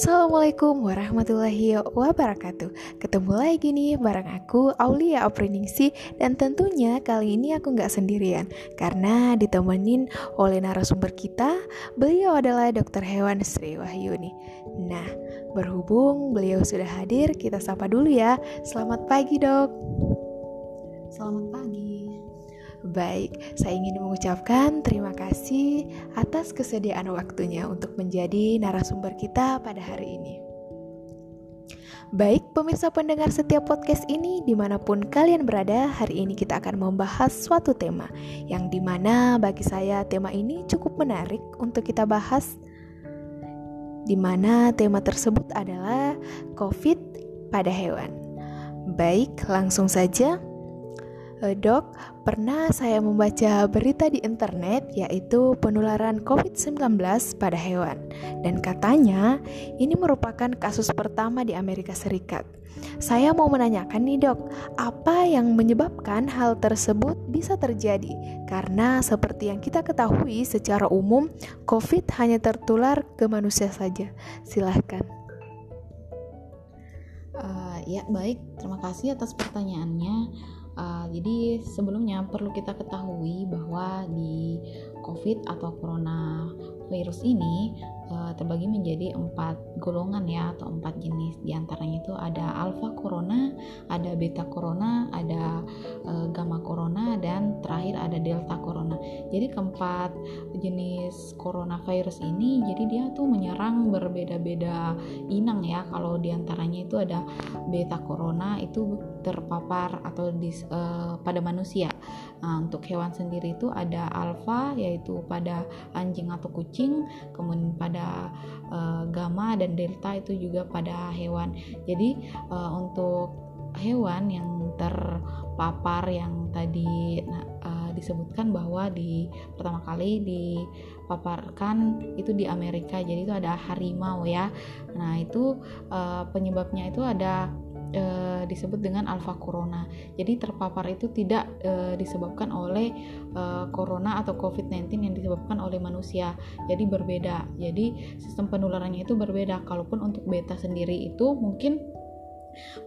Assalamualaikum warahmatullahi wabarakatuh. Ketemu lagi nih bareng aku Aulia Apriningsi Dan tentunya kali ini aku nggak sendirian Karena ditemenin oleh narasumber kita. Beliau adalah dokter hewan Sri Wahyuni. Nah berhubung beliau sudah hadir Kita sapa dulu ya. Selamat pagi dok. Selamat pagi Baik, saya ingin mengucapkan terima kasih atas kesediaan waktunya untuk menjadi narasumber kita pada hari ini. Baik, pemirsa pendengar setiap podcast ini, di mana pun kalian berada, hari ini kita akan membahas suatu tema yang di mana bagi saya tema ini cukup menarik untuk kita bahas, di mana tema tersebut adalah COVID pada hewan. Baik, langsung saja. Eh, dok, pernah saya membaca berita di internet yaitu penularan COVID-19 pada hewan. Dan katanya ini merupakan kasus pertama di Amerika Serikat. Saya mau menanyakan nih dok, apa yang menyebabkan hal tersebut bisa terjadi? Karena seperti yang kita ketahui secara umum, COVID hanya tertular ke manusia saja. Silahkan. Uh, ya baik, terima kasih atas pertanyaannya. Uh, jadi sebelumnya perlu kita ketahui bahwa di COVID atau Corona virus ini uh, terbagi menjadi empat golongan ya atau empat jenis di antaranya itu ada alpha corona, ada beta corona, ada uh, gamma corona dan terakhir ada delta corona. Jadi keempat jenis coronavirus ini jadi dia tuh menyerang berbeda-beda inang ya. Kalau di antaranya itu ada beta corona itu terpapar atau di, uh, pada manusia. Nah, untuk hewan sendiri itu ada alpha yaitu pada anjing atau kucing, kemudian pada uh, gamma dan delta itu juga pada hewan. Jadi uh, untuk hewan yang terpapar yang tadi uh, disebutkan bahwa di pertama kali dipaparkan itu di Amerika jadi itu ada harimau ya nah itu uh, penyebabnya itu ada e, disebut dengan alfa corona. Jadi terpapar itu tidak e, disebabkan oleh e, corona atau COVID-19 yang disebabkan oleh manusia. Jadi berbeda. Jadi sistem penularannya itu berbeda. Kalaupun untuk beta sendiri itu mungkin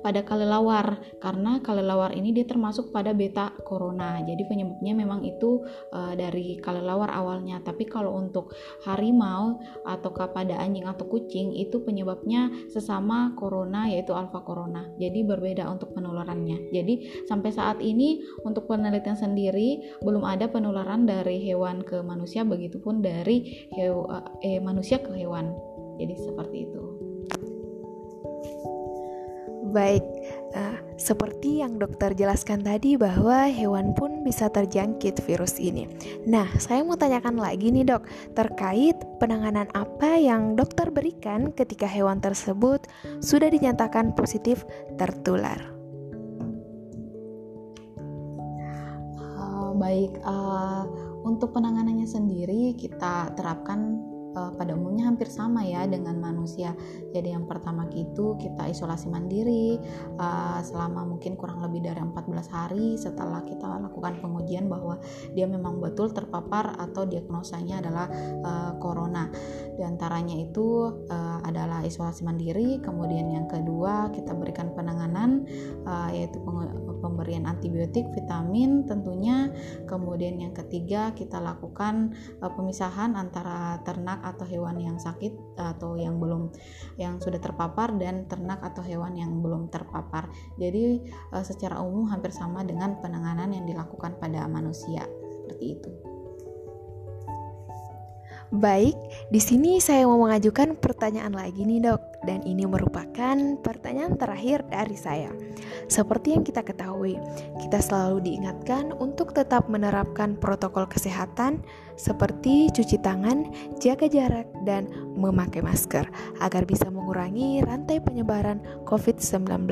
pada kelelawar karena kelelawar ini dia termasuk pada beta corona. Jadi penyebabnya memang itu uh, dari kelelawar awalnya. Tapi kalau untuk harimau atau pada anjing atau kucing itu penyebabnya sesama corona yaitu alfa corona. Jadi berbeda untuk penularannya. Jadi sampai saat ini untuk penelitian sendiri belum ada penularan dari hewan ke manusia begitupun dari hew eh, manusia ke hewan. Jadi seperti itu Baik, uh, seperti yang dokter jelaskan tadi bahwa hewan pun bisa terjangkit virus ini. Nah, saya mau tanyakan lagi nih dok, terkait penanganan apa yang dokter berikan ketika hewan tersebut sudah dinyatakan positif tertular. Uh, baik, uh, untuk penanganannya sendiri kita terapkan uh, pada umumnya hampir sama ya dengan manusia. Jadi yang pertama itu kita isolasi mandiri uh, selama mungkin kurang lebih dari 14 hari setelah kita lakukan pengujian bahwa dia memang betul terpapar atau diagnosanya adalah uh, corona. Di antaranya itu uh, adalah isolasi mandiri, kemudian yang kedua kita berikan penanganan uh, yaitu pemberian antibiotik, vitamin tentunya. Kemudian yang ketiga kita lakukan uh, pemisahan antara ternak atau hewan yang sakit atau yang belum yang sudah terpapar dan ternak atau hewan yang belum terpapar. Jadi uh, secara umum hampir sama dengan penanganan yang dilakukan pada manusia. Seperti itu. Baik, di sini saya mau mengajukan pertanyaan lagi nih dok, dan ini merupakan pertanyaan terakhir dari saya. Seperti yang kita ketahui, kita selalu diingatkan untuk tetap menerapkan protokol kesehatan seperti cuci tangan, jaga jarak, dan memakai masker agar bisa mengurangi rantai penyebaran COVID-19.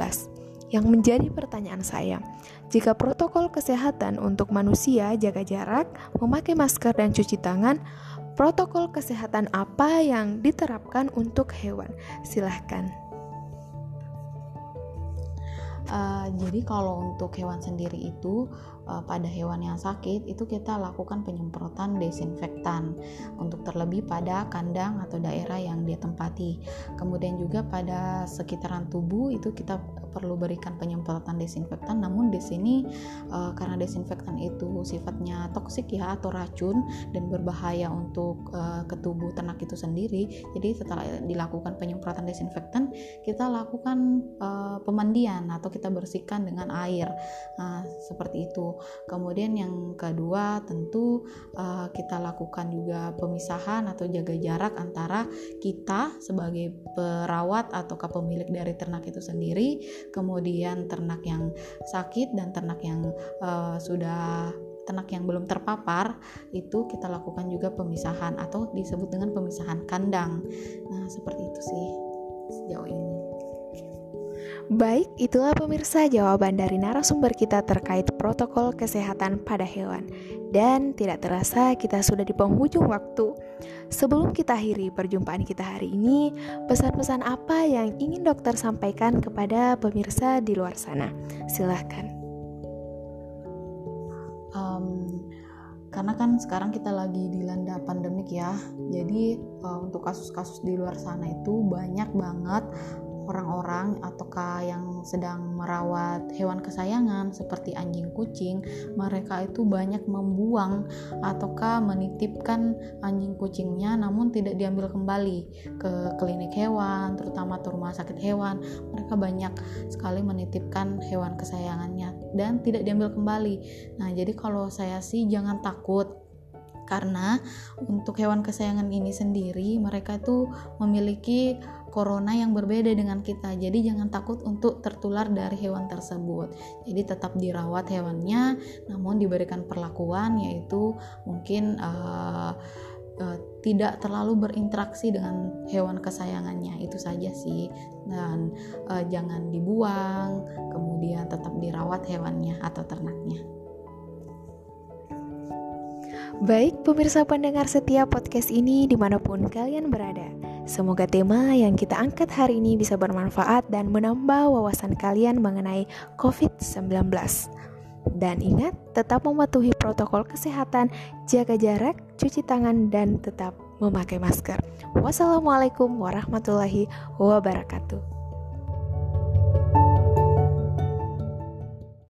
Yang menjadi pertanyaan saya, jika protokol kesehatan untuk manusia jaga jarak, memakai masker, dan cuci tangan protokol kesehatan apa yang diterapkan untuk hewan? Silahkan. Uh, jadi kalau untuk hewan sendiri itu uh, pada hewan yang sakit itu kita lakukan penyemprotan desinfektan untuk terlebih pada kandang atau daerah yang dia tempati. Kemudian juga pada sekitaran tubuh itu kita perlu berikan penyemprotan desinfektan namun di sini uh, karena desinfektan itu sifatnya toksik ya atau racun dan berbahaya untuk uh, ke tubuh ternak itu sendiri jadi setelah dilakukan penyemprotan desinfektan kita lakukan uh, pemandian atau kita bersihkan dengan air nah, seperti itu. Kemudian yang kedua tentu uh, kita lakukan juga pemisahan atau jaga jarak antara kita sebagai perawat atau pemilik dari ternak itu sendiri kemudian ternak yang sakit dan ternak yang uh, sudah ternak yang belum terpapar itu kita lakukan juga pemisahan atau disebut dengan pemisahan kandang. Nah, seperti itu sih sejauh ini. Baik, itulah pemirsa jawaban dari narasumber kita terkait protokol kesehatan pada hewan. Dan tidak terasa kita sudah di penghujung waktu. Sebelum kita akhiri perjumpaan kita hari ini, pesan-pesan apa yang ingin dokter sampaikan kepada pemirsa di luar sana? Silahkan. Um, karena kan sekarang kita lagi dilanda pandemik ya, jadi uh, untuk kasus-kasus di luar sana itu banyak banget orang-orang ataukah yang sedang merawat hewan kesayangan seperti anjing kucing mereka itu banyak membuang ataukah menitipkan anjing kucingnya namun tidak diambil kembali ke klinik hewan terutama ke rumah sakit hewan. Mereka banyak sekali menitipkan hewan kesayangannya dan tidak diambil kembali. Nah jadi kalau saya sih jangan takut karena untuk hewan kesayangan ini sendiri mereka itu memiliki corona yang berbeda dengan kita. Jadi jangan takut untuk tertular dari hewan tersebut. Jadi tetap dirawat hewannya, namun diberikan perlakuan yaitu mungkin uh, uh, tidak terlalu berinteraksi dengan hewan kesayangannya. Itu saja sih. Dan uh, jangan dibuang, kemudian tetap dirawat hewannya atau ternaknya. Baik, pemirsa pendengar setiap podcast ini di mana pun kalian berada. Semoga tema yang kita angkat hari ini bisa bermanfaat dan menambah wawasan kalian mengenai COVID-19. Dan ingat, tetap mematuhi protokol kesehatan, jaga jarak, cuci tangan, dan tetap memakai masker. Wassalamualaikum warahmatullahi wabarakatuh.